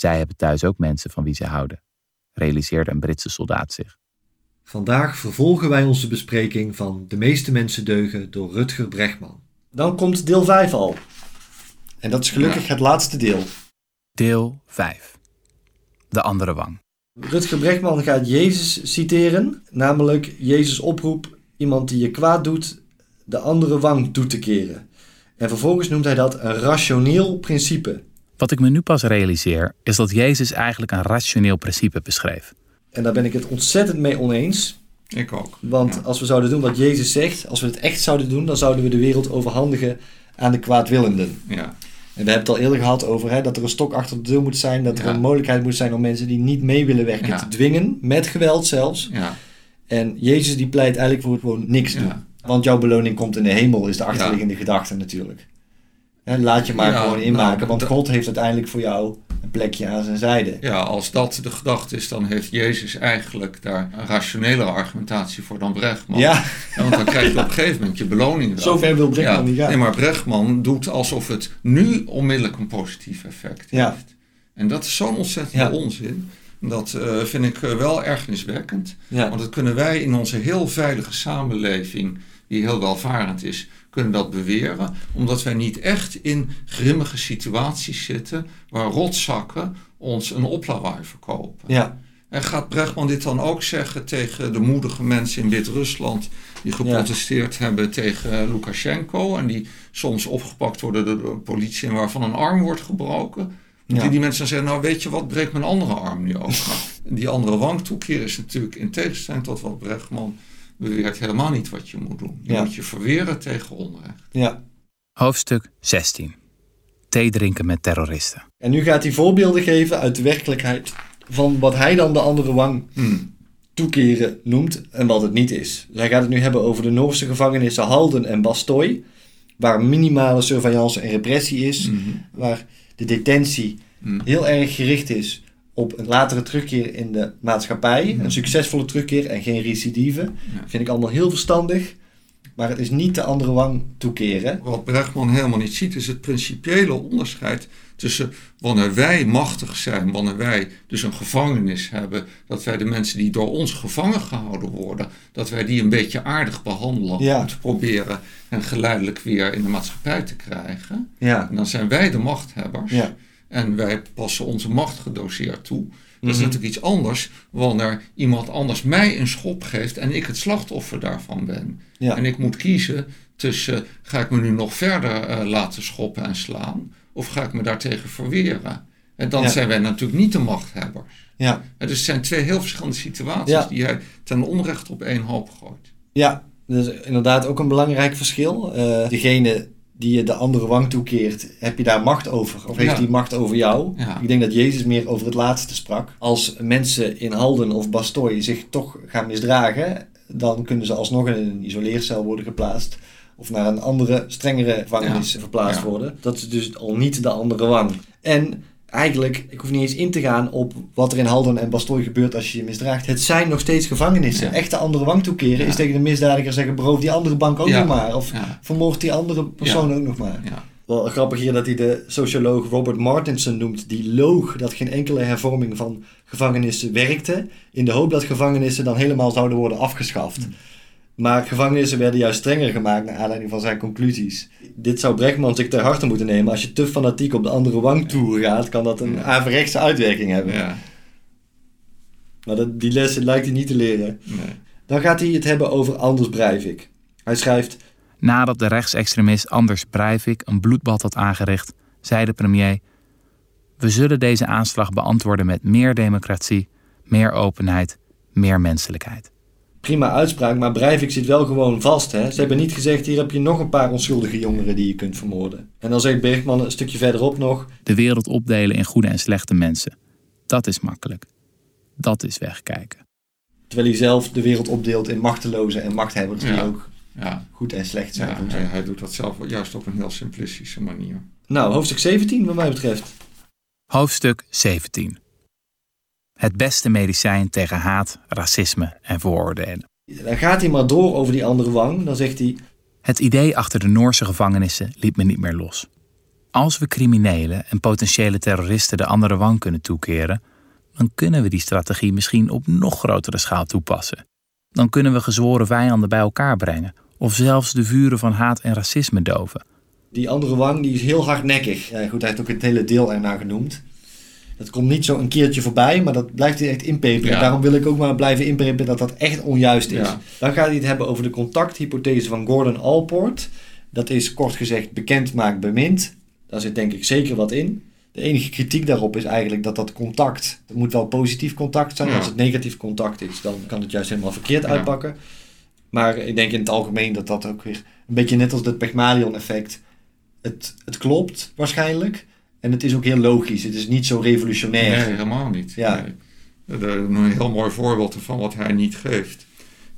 Zij hebben thuis ook mensen van wie ze houden, realiseerde een Britse soldaat zich. Vandaag vervolgen wij onze bespreking van De meeste mensen deugen door Rutger Bregman. Dan komt deel 5 al. En dat is gelukkig het laatste deel. Deel 5. De andere wang. Rutger Bregman gaat Jezus citeren, namelijk Jezus oproep iemand die je kwaad doet, de andere wang toe te keren. En vervolgens noemt hij dat een rationeel principe. Wat ik me nu pas realiseer, is dat Jezus eigenlijk een rationeel principe beschreef. En daar ben ik het ontzettend mee oneens. Ik ook. Want Ja. als we zouden doen wat Jezus zegt, als we het echt zouden doen, dan zouden we de wereld overhandigen aan de kwaadwillenden. Ja. En we hebben het al eerder gehad over hè, dat er een stok achter de deur moet zijn, dat er een mogelijkheid moet zijn om mensen die niet mee willen werken Ja. te dwingen, met geweld zelfs. Ja. En Jezus die pleit eigenlijk voor gewoon niks doen. Ja. Want jouw beloning komt in de hemel, is de achterliggende gedachte natuurlijk. Hè, laat je maar Ja, gewoon inmaken, nou, want dat- God heeft uiteindelijk voor jou een plekje aan zijn zijde. ja, als dat de gedachte is, dan heeft Jezus eigenlijk daar een rationelere argumentatie voor dan Brechtman. Ja, Ja, want dan krijg je op een gegeven moment je beloning wel. zover wil ja. niet gaan. Nee, maar Brechtman doet alsof het nu onmiddellijk een positief effect Ja. heeft. En dat is zo'n ontzettende onzin. Dat eh, vind ik eh, wel ergerniswekkend. ja. Want dat kunnen wij in onze heel veilige samenleving, die heel welvarend is, kunnen dat beweren. Omdat wij niet echt in grimmige situaties zitten waar rotzakken ons een oplawaai verkopen. ja. En gaat Brechtman dit dan ook zeggen tegen de moedige mensen in Wit-Rusland die geprotesteerd hebben tegen Lukashenko en die soms opgepakt worden door de politie en waarvan een arm wordt gebroken? Ja. die, die mensen dan zeggen, nou weet je wat, breek mijn andere arm nu ook. Die andere wang toekeren is natuurlijk in tegenstelling tot wat Brechtman beweert helemaal niet wat je moet doen. Je Ja. moet je verweren tegen onrecht. ja. Hoofdstuk 16. Thee drinken met terroristen. En nu gaat hij voorbeelden geven uit de werkelijkheid van wat hij dan de andere wang Hmm. toekeren noemt en wat het niet is. Dus hij gaat het nu hebben over de Noorse gevangenissen Halden en Bastoy, waar minimale surveillance en repressie is, Mhm. waar de detentie Hmm. heel erg gericht is op een latere terugkeer in de maatschappij, een succesvolle terugkeer en geen recidive. Vind ik allemaal heel verstandig, maar het is niet de andere wang toekeren. Wat Brechtman helemaal niet ziet, is het principiële onderscheid tussen wanneer wij machtig zijn, wanneer wij dus een gevangenis hebben, dat wij de mensen die door ons gevangen gehouden worden, dat wij die een beetje aardig behandelen Ja. om te proberen hen geleidelijk weer in de maatschappij te krijgen. Ja, En dan zijn wij de machthebbers ja, en wij passen onze macht gedoseerd toe. Dat is Mhm. natuurlijk iets anders wanneer iemand anders mij een schop geeft en ik het slachtoffer daarvan ben. ja. En ik moet kiezen tussen ga ik me nu nog verder eh, laten schoppen en slaan of ga ik me daartegen verweren. En dan Ja. zijn wij natuurlijk niet de machthebbers. ja. En dus het zijn twee heel verschillende situaties Ja. die hij ten onrechte op één hoop gooit. Ja, dat is inderdaad ook een belangrijk verschil. Eh, degene die je de andere wang toekeert, heb je daar macht over? Of heeft Ja. die macht over jou? Ja. Ik denk dat Jezus meer over het laatste sprak. Als mensen in Halden of Bastoy zich toch gaan misdragen, dan kunnen ze alsnog in een isoleercel worden geplaatst. Of naar een andere, strengere gevangenis verplaatst worden. Dat is dus al niet de andere wang. En eigenlijk, ik hoef niet eens in te gaan op wat er in Halden en Bastoy gebeurt als je je misdraagt. Het zijn nog steeds gevangenissen. Ja. Echt de andere wang toekeren Ja. is tegen de misdadiger zeggen, beroof die andere bank ook Ja. nog maar. Of vermoord die andere persoon ook nog maar. Wel grappig hier dat hij de socioloog Robert Martinson noemt, die loog dat geen enkele hervorming van gevangenissen werkte, in de hoop dat gevangenissen dan helemaal zouden worden afgeschaft. Maar gevangenissen werden juist strenger gemaakt naar aanleiding van zijn conclusies. Dit zou Brechtman zich ter harte moeten nemen. Als je te fanatiek op de andere wang toe gaat, kan dat een averechtse uitwerking hebben. Ja. Maar dat, die lessen lijkt hij niet te leren. Nee. Dan gaat hij het hebben over Anders Breivik. Hij schrijft, Nadat de rechtsextremist Anders Breivik een bloedbad had aangericht, zei de premier: We zullen deze aanslag beantwoorden met meer democratie, meer openheid, meer menselijkheid. Prima uitspraak, maar Breivik zit wel gewoon vast. Hè? Ze hebben niet gezegd, hier heb je nog een paar onschuldige jongeren die je kunt vermoorden. En dan zegt Bergman een stukje verderop nog, De wereld opdelen in goede en slechte mensen. Dat is makkelijk. Dat is wegkijken. terwijl hij zelf de wereld opdeelt in machtelozen en machthebbers die ook Ja. goed en slecht zijn. Ja, hij, zijn. hij doet dat zelf juist op een heel simplistische manier. Nou, hoofdstuk 17 wat mij betreft. Hoofdstuk 17. Het beste medicijn tegen haat, racisme en vooroordelen. Dan gaat hij maar door over die andere wang. Dan zegt hij, Het idee achter de Noorse gevangenissen liet me niet meer los. Als we criminelen en potentiële terroristen de andere wang kunnen toekeren, dan kunnen we die strategie misschien op nog grotere schaal toepassen. Dan kunnen we gezworen vijanden bij elkaar brengen of zelfs de vuren van haat en racisme doven. Die andere wang die is heel hardnekkig. Ja, goed, hij heeft ook het hele deel ernaar genoemd. Dat komt niet zo een keertje voorbij, maar dat blijft hij echt inpeperen. Ja. Daarom wil ik ook maar blijven inpeperen dat dat echt onjuist is. Ja. Dan gaat hij het hebben over de contacthypothese van Gordon Allport. Dat is kort gezegd bekend maakt bemind. Daar zit denk ik zeker wat in. De enige kritiek daarop is eigenlijk dat dat contact, het moet wel positief contact zijn. Ja. Als het negatief contact is, dan kan het juist helemaal verkeerd uitpakken. Maar ik denk in het algemeen dat dat ook weer een beetje net als het Pygmalion effect. Het, het klopt waarschijnlijk. En het is ook heel logisch. Het is niet zo revolutionair. Nee, helemaal niet. Ja. Nee. Een heel mooi voorbeeld van wat hij niet geeft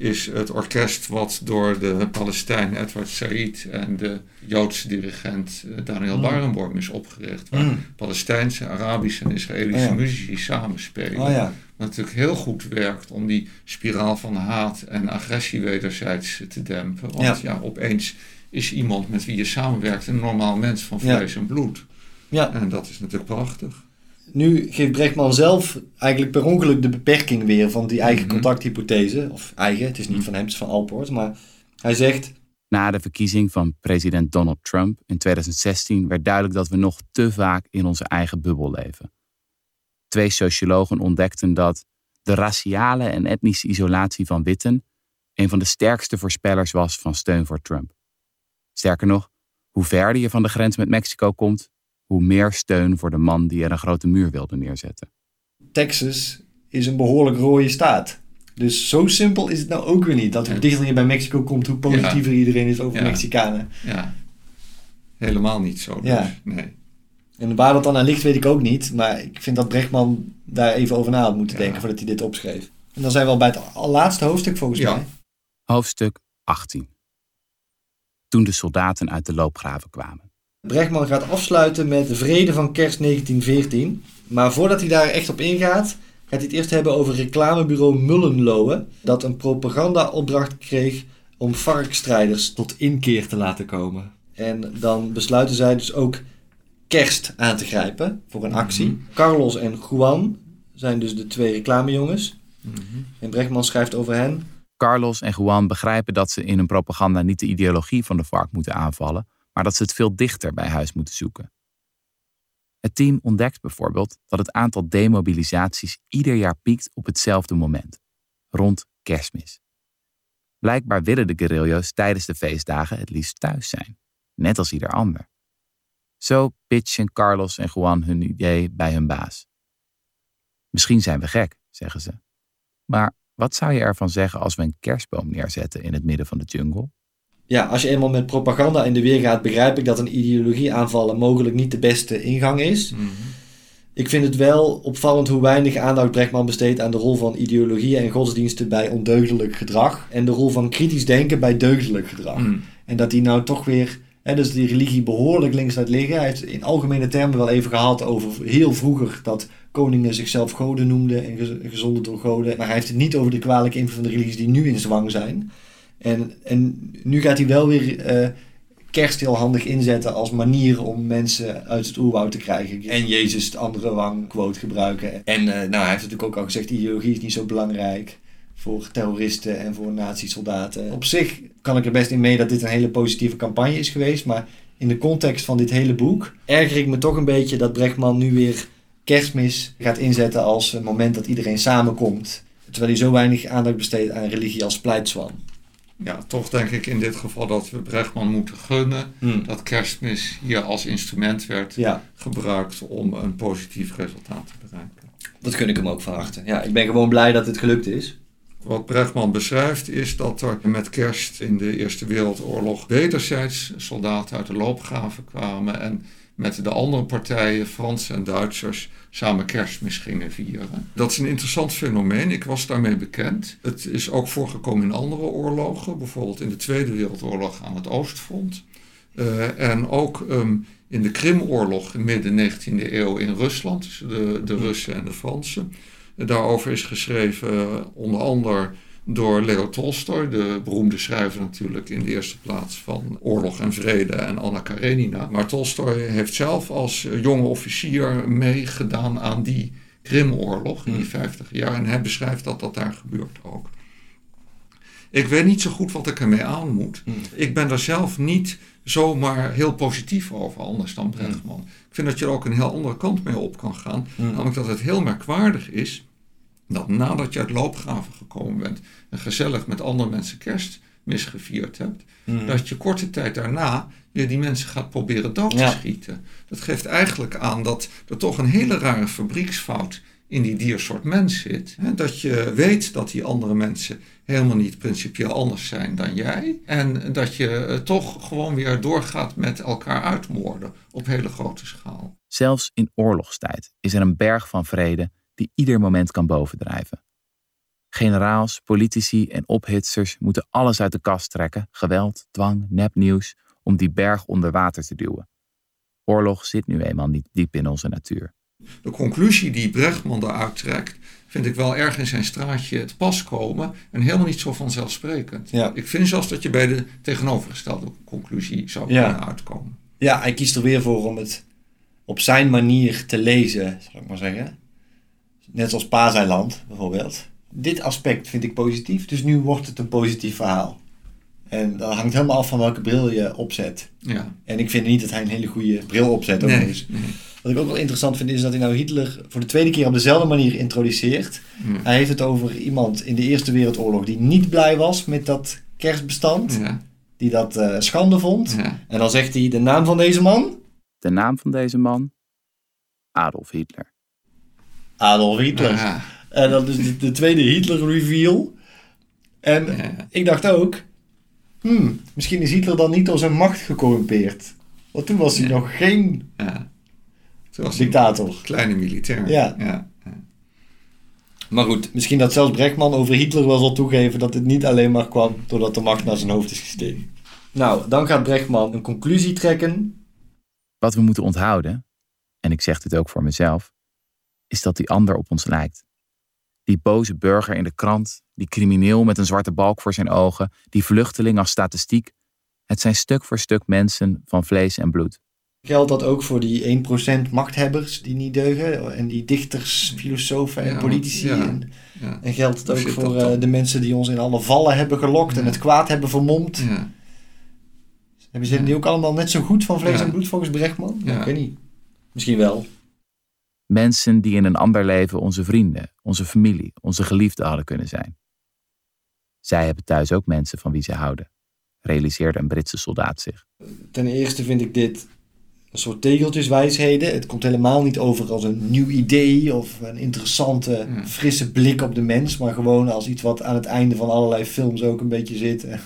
is het orkest wat door de Palestijn Edward Said en de Joodse dirigent eh, Daniel Mm. Barenboim is opgericht. Waar Mm. Palestijnse, Arabische en Israëlische Oh ja. muzici samenspelen. Oh ja. Wat natuurlijk heel goed werkt om die spiraal van haat en agressie wederzijds te dempen. Want ja. Ja. opeens is iemand met wie je samenwerkt een normaal mens van vlees en bloed. Ja. En dat is natuurlijk prachtig. Nu geeft Brechtman zelf eigenlijk per ongeluk de beperking weer van die eigen Mhm. contacthypothese. Of eigen, het is niet Mhm. van hem, het is van Alport. Maar hij zegt, Na de verkiezing van president Donald Trump in 2016 werd duidelijk dat we nog te vaak in onze eigen bubbel leven. Twee sociologen ontdekten dat de raciale en etnische isolatie van witten een van de sterkste voorspellers was van steun voor Trump. Sterker nog, hoe verder je van de grens met Mexico komt, hoe meer steun voor de man die er een grote muur wilde neerzetten. Texas is een behoorlijk rode staat. Dus zo simpel is het nou ook weer niet. Dat hoe Ja. dichter je bij Mexico komt, hoe positiever iedereen is over Ja. Mexicanen. Ja, helemaal niet zo. Dus. Ja. Nee. En waar dat dan aan ligt, weet ik ook niet. Maar ik vind dat Brechtman daar even over na had moeten Ja. denken voordat hij dit opschreef. En dan zijn we al bij het laatste hoofdstuk volgens Ja. mij. Hoofdstuk 18. Toen de soldaten uit de loopgraven kwamen. Brechtman gaat afsluiten met de vrede van kerst 1914. Maar voordat hij daar echt op ingaat, gaat hij het eerst hebben over reclamebureau Mullenlohe. Dat een propagandaopdracht kreeg om varkstrijders tot inkeer te laten komen. En dan besluiten zij dus ook kerst aan te grijpen voor een actie. Mhm. Carlos en Juan zijn dus de twee reclamejongens. Mhm. En Brechtman schrijft over hen. Carlos en Juan begrijpen dat ze in hun propaganda niet de ideologie van de vark moeten aanvallen, maar dat ze het veel dichter bij huis moeten zoeken. Het team ontdekt bijvoorbeeld dat het aantal demobilisaties ieder jaar piekt op hetzelfde moment, rond kerstmis. Blijkbaar willen de guerrillo's tijdens de feestdagen het liefst thuis zijn, net als ieder ander. Zo pitchen Carlos en Juan hun idee bij hun baas. Misschien zijn we gek, zeggen ze. Maar wat zou je ervan zeggen als we een kerstboom neerzetten in het midden van de jungle? Ja, als je eenmaal met propaganda in de weer gaat, begrijp ik dat een ideologie aanvallen mogelijk niet de beste ingang is. Mhm. Ik vind het wel opvallend hoe weinig aandacht Brechtman besteedt aan de rol van ideologieën en godsdiensten bij ondeugdelijk gedrag. En de rol van kritisch denken bij deugdelijk gedrag. Mhm. En dat die nou toch weer, hè, dus die religie behoorlijk links laat liggen. Hij heeft in algemene termen wel even gehad over heel vroeger dat koningen zichzelf goden noemden en gez- gezonden door goden. Maar hij heeft het niet over de kwalijke invloed van de religies die nu in zwang zijn. En, en nu gaat hij wel weer eh, kerst heel handig inzetten als manier om mensen uit het oerwoud te krijgen. En Jezus de andere wang quote gebruiken. En eh, nou, hij heeft natuurlijk ook al gezegd, ideologie is niet zo belangrijk voor terroristen en voor nazi-soldaten. Op zich kan ik er best in mee dat dit een hele positieve campagne is geweest, maar in de context van dit hele boek erger ik me toch een beetje dat Brechtman nu weer kerstmis gaat inzetten als een moment dat iedereen samenkomt. Terwijl hij zo weinig aandacht besteedt aan religie als pleitzwan. Ja, toch denk ik in dit geval dat we Brechtman moeten gunnen dat kerstmis hier als instrument werd Ja, gebruikt om een positief resultaat te bereiken. dat gun ik hem ook van harte. Ja, ik ben gewoon blij dat het gelukt is. Wat Brechtman beschrijft is dat er met kerst in de Eerste Wereldoorlog wederzijds soldaten uit de loopgraven kwamen en met de andere partijen, Fransen en Duitsers, samen kerstmis gingen vieren. Dat is een interessant fenomeen. Ik was daarmee bekend. Het is ook voorgekomen in andere oorlogen, bijvoorbeeld in de Tweede Wereldoorlog aan het Oostfront. Eh, en ook ehm, in de Krimoorlog in midden 19e eeuw in Rusland, tussen de, de Russen en de Fransen. Daarover is geschreven, eh, onder andere door Leo Tolstoy, de beroemde schrijver natuurlijk in de eerste plaats van Oorlog en Vrede en Anna Karenina. Maar Tolstoy heeft zelf als jonge officier meegedaan aan die Krimoorlog in die 50 jaar en hij beschrijft dat dat daar gebeurt ook. Ik weet niet zo goed wat ik ermee aan moet. Ik ben daar zelf niet zomaar heel positief over, anders dan Bregman. Ik vind dat je er ook een heel andere kant mee op kan gaan. Namelijk dat het heel merkwaardig is dat nadat je uit loopgraven gekomen bent en gezellig met andere mensen kerstmis gevierd hebt, dat je korte tijd daarna weer die mensen gaat proberen dood te schieten. Dat geeft eigenlijk aan dat er toch een hele rare fabrieksfout in die diersoort mens zit. Hè? Dat je weet dat die andere mensen helemaal niet principieel anders zijn dan jij. En dat je eh, toch gewoon weer doorgaat met elkaar uitmoorden op hele grote schaal. Zelfs in oorlogstijd is er een berg van vrede die ieder moment kan bovendrijven. Generaals, politici en ophitsers moeten alles uit de kast trekken: geweld, dwang, nepnieuws, om die berg onder water te duwen. Oorlog zit nu eenmaal niet diep in onze natuur. De conclusie die Brechtman daaruit trekt, vind ik wel erg in zijn straatje te pas komen en helemaal niet zo vanzelfsprekend. Ja. Ik vind zelfs dat je bij de tegenovergestelde conclusie zou Ja. kunnen uitkomen. Ja, hij kiest er weer voor om het op zijn manier te lezen, zal ik maar zeggen. Net zoals Paaseiland bijvoorbeeld. Dit aspect vind ik positief, dus nu wordt het een positief verhaal. En dat hangt helemaal af van welke bril je opzet. Ja. En ik vind niet dat hij een hele goede bril opzet. Ook nog Nee, eens. nee. Wat ik ook wel interessant vind is dat hij nou Hitler voor de tweede keer op dezelfde manier introduceert. Hij heeft het over iemand in de Eerste Wereldoorlog die niet blij was met dat kerstbestand. Ja. Die dat eh, schande vond. Ja. En dan zegt hij de naam van deze man. De naam van deze man? Adolf Hitler. Adolf Hitler. Ja. En dat is de, de tweede Hitler-reveal. En Ja. ik dacht ook, hmm, misschien is Hitler dan niet door zijn macht gecorrumpeerd. Want toen was hij Ja. nog geen Ja. Toen was dictator. een kleine militair. Ja. Ja. Maar goed, misschien dat zelfs Brechtman over Hitler wel zal toegeven dat het niet alleen maar kwam doordat de macht naar zijn hoofd is gestegen. Nou, dan gaat Brechtman een conclusie trekken. Wat we moeten onthouden, en ik zeg dit ook voor mezelf, is dat die ander op ons lijkt. Die boze burger in de krant, die crimineel met een zwarte balk voor zijn ogen, die vluchteling als statistiek. Het zijn stuk voor stuk mensen van vlees en bloed. Geldt dat ook voor die 1% machthebbers die niet deugen? En die dichters, filosofen en Ja, politici? ja. En, Ja. en geldt het ook voor dat eh, de mensen die ons in alle vallen hebben gelokt en het kwaad hebben vermomd? Ja. Hebben ze die ook allemaal net zo goed van vlees Ja. en bloed volgens Brechtman? Ja. Ik weet niet. Misschien wel. Mensen die in een ander leven onze vrienden, onze familie, onze geliefden hadden kunnen zijn. Zij hebben thuis ook mensen van wie ze houden, realiseerde een Britse soldaat zich. Ten eerste vind ik dit een soort tegeltjeswijsheden. Het komt helemaal niet over als een nieuw idee of een interessante, Ja. frisse blik op de mens, maar gewoon als iets wat aan het einde van allerlei films ook een beetje zit. Eh,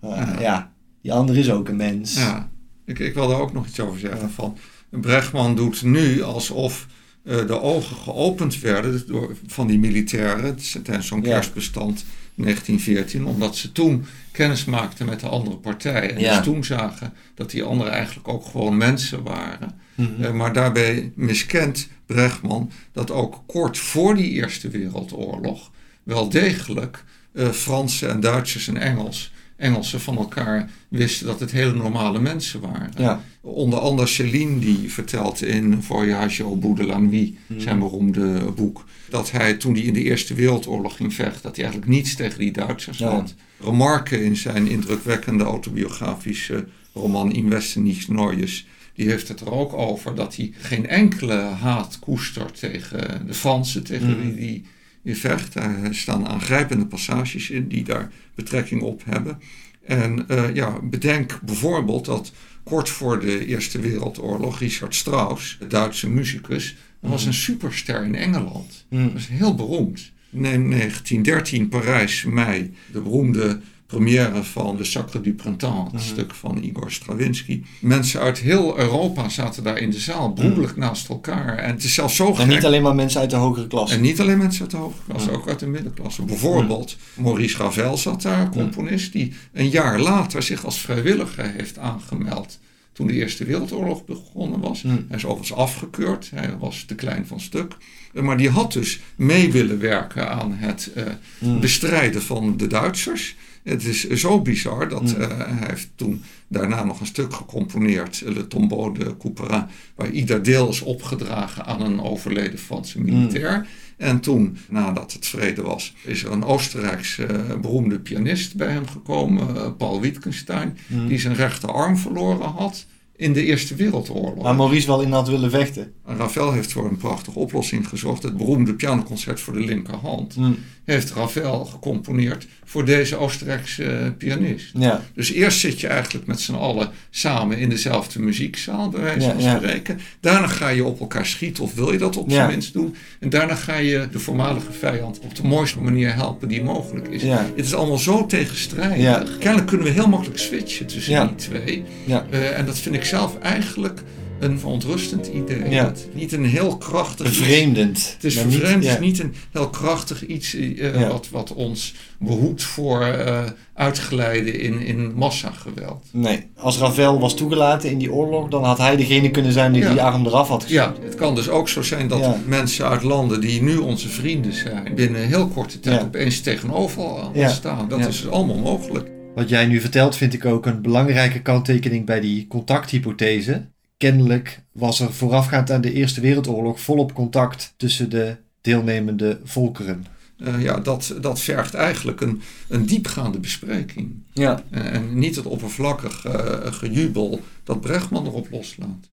Ja. ja, die ander is ook een mens. Ja, ik, ik wil daar ook nog iets over zeggen. Van, Brechtman doet nu alsof eh, de ogen geopend werden door, van die militairen tijdens zo'n Ja. kerstbestand 1914, omdat ze toen kennis maakten met de andere partij. En Ja. dus toen zagen dat die anderen eigenlijk ook gewoon mensen waren. Mhm. Eh, maar daarbij miskent Brechtman dat ook kort voor die Eerste Wereldoorlog wel degelijk eh, Fransen en Duitsers en Engels, Engelsen van elkaar wisten dat het hele normale mensen waren. Ja. Onder andere Céline die vertelt in Voyage au bout de la nuit, zijn beroemde boek, dat hij toen hij in de Eerste Wereldoorlog ging vechten, dat hij eigenlijk niets tegen die Duitsers Ja. had. Remarque in zijn indrukwekkende autobiografische roman In Westen nichts Neues, die heeft het er ook over dat hij geen enkele haat koestert tegen de Fransen, tegen Mhm. wie die die vecht. Daar staan aangrijpende passages in die daar betrekking op hebben. En eh, ja, bedenk bijvoorbeeld dat kort voor de Eerste Wereldoorlog Richard Strauss, de Duitse muzikus, was een superster in Engeland. Mhm. Dat is heel beroemd. Neem 1913 Parijs, mei, de beroemde première van Le Sacre du Printemps, het stuk van Igor Stravinsky. Mensen uit heel Europa zaten daar in de zaal, broederlijk naast elkaar. En het is zelfs zo En niet alleen maar mensen uit de hogere klasse. En niet alleen mensen uit de hoofdklasse, ook uit de middenklasse. Bijvoorbeeld Maurice Ravel zat daar, componist, die een jaar later zich als vrijwilliger heeft aangemeld toen de Eerste Wereldoorlog begonnen was. Hmm. Hij is overigens afgekeurd, hij was te klein van stuk. Maar die had dus mee willen werken aan het eh, Hmm. bestrijden van de Duitsers. Het is zo bizar dat Hmm. eh, hij heeft toen daarna nog een stuk gecomponeerd, Le Tombeau de Couperin, waar ieder deel is opgedragen aan een overleden Franse militair. En toen, nadat het vrede was, is er een Oostenrijkse eh, beroemde pianist bij hem gekomen, eh, Paul Wittgenstein, Hmm. die zijn rechterarm verloren had in de Eerste Wereldoorlog. Waar Maurice wel in had willen vechten. En Ravel heeft voor een prachtige oplossing gezorgd. Het beroemde pianoconcert voor de linkerhand Hmm. heeft Ravel gecomponeerd voor deze Oostenrijkse eh, pianist. Ja. Dus eerst zit je eigenlijk met z'n allen samen in dezelfde muziekzaal, bij wijze van ja. spreken. Daarna ga je op elkaar schieten, of wil je dat op zijn minst doen. En daarna ga je de voormalige vijand op de mooiste manier helpen die mogelijk is. Ja. Het is allemaal zo tegenstrijdig. Kennelijk kunnen we heel makkelijk switchen tussen die twee. Ja. Eh, en dat vind ik zelf eigenlijk een verontrustend idee. Ja. Niet een heel krachtig... iets- Bevreemdend. het is Maar niet- het ja. is niet een heel krachtig iets eh, Ja. wat, wat ons behoedt voor eh, uitglijden in, in massageweld. Nee, als Ravel was toegelaten in die oorlog, dan had hij degene kunnen zijn die Ja. die arm eraf had Ja, geschoten. het kan dus ook zo zijn dat Ja. mensen uit landen die nu onze vrienden zijn, binnen heel korte tijd Ja. opeens tegenover ons Ja. staan. Dat Ja. is allemaal mogelijk. Wat jij nu vertelt vind ik ook een belangrijke kanttekening bij die contacthypothese. Kennelijk was er voorafgaand aan de Eerste Wereldoorlog volop contact tussen de deelnemende volkeren. Eh, ja, dat, dat vergt eigenlijk een, een diepgaande bespreking. Ja. En, en niet het oppervlakkig eh, gejubel dat Brechtman erop loslaat.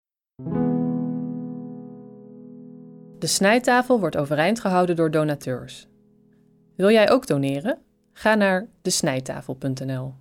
De snijtafel wordt overeind gehouden door donateurs. Wil jij ook doneren? Ga naar desnijtafel.nl.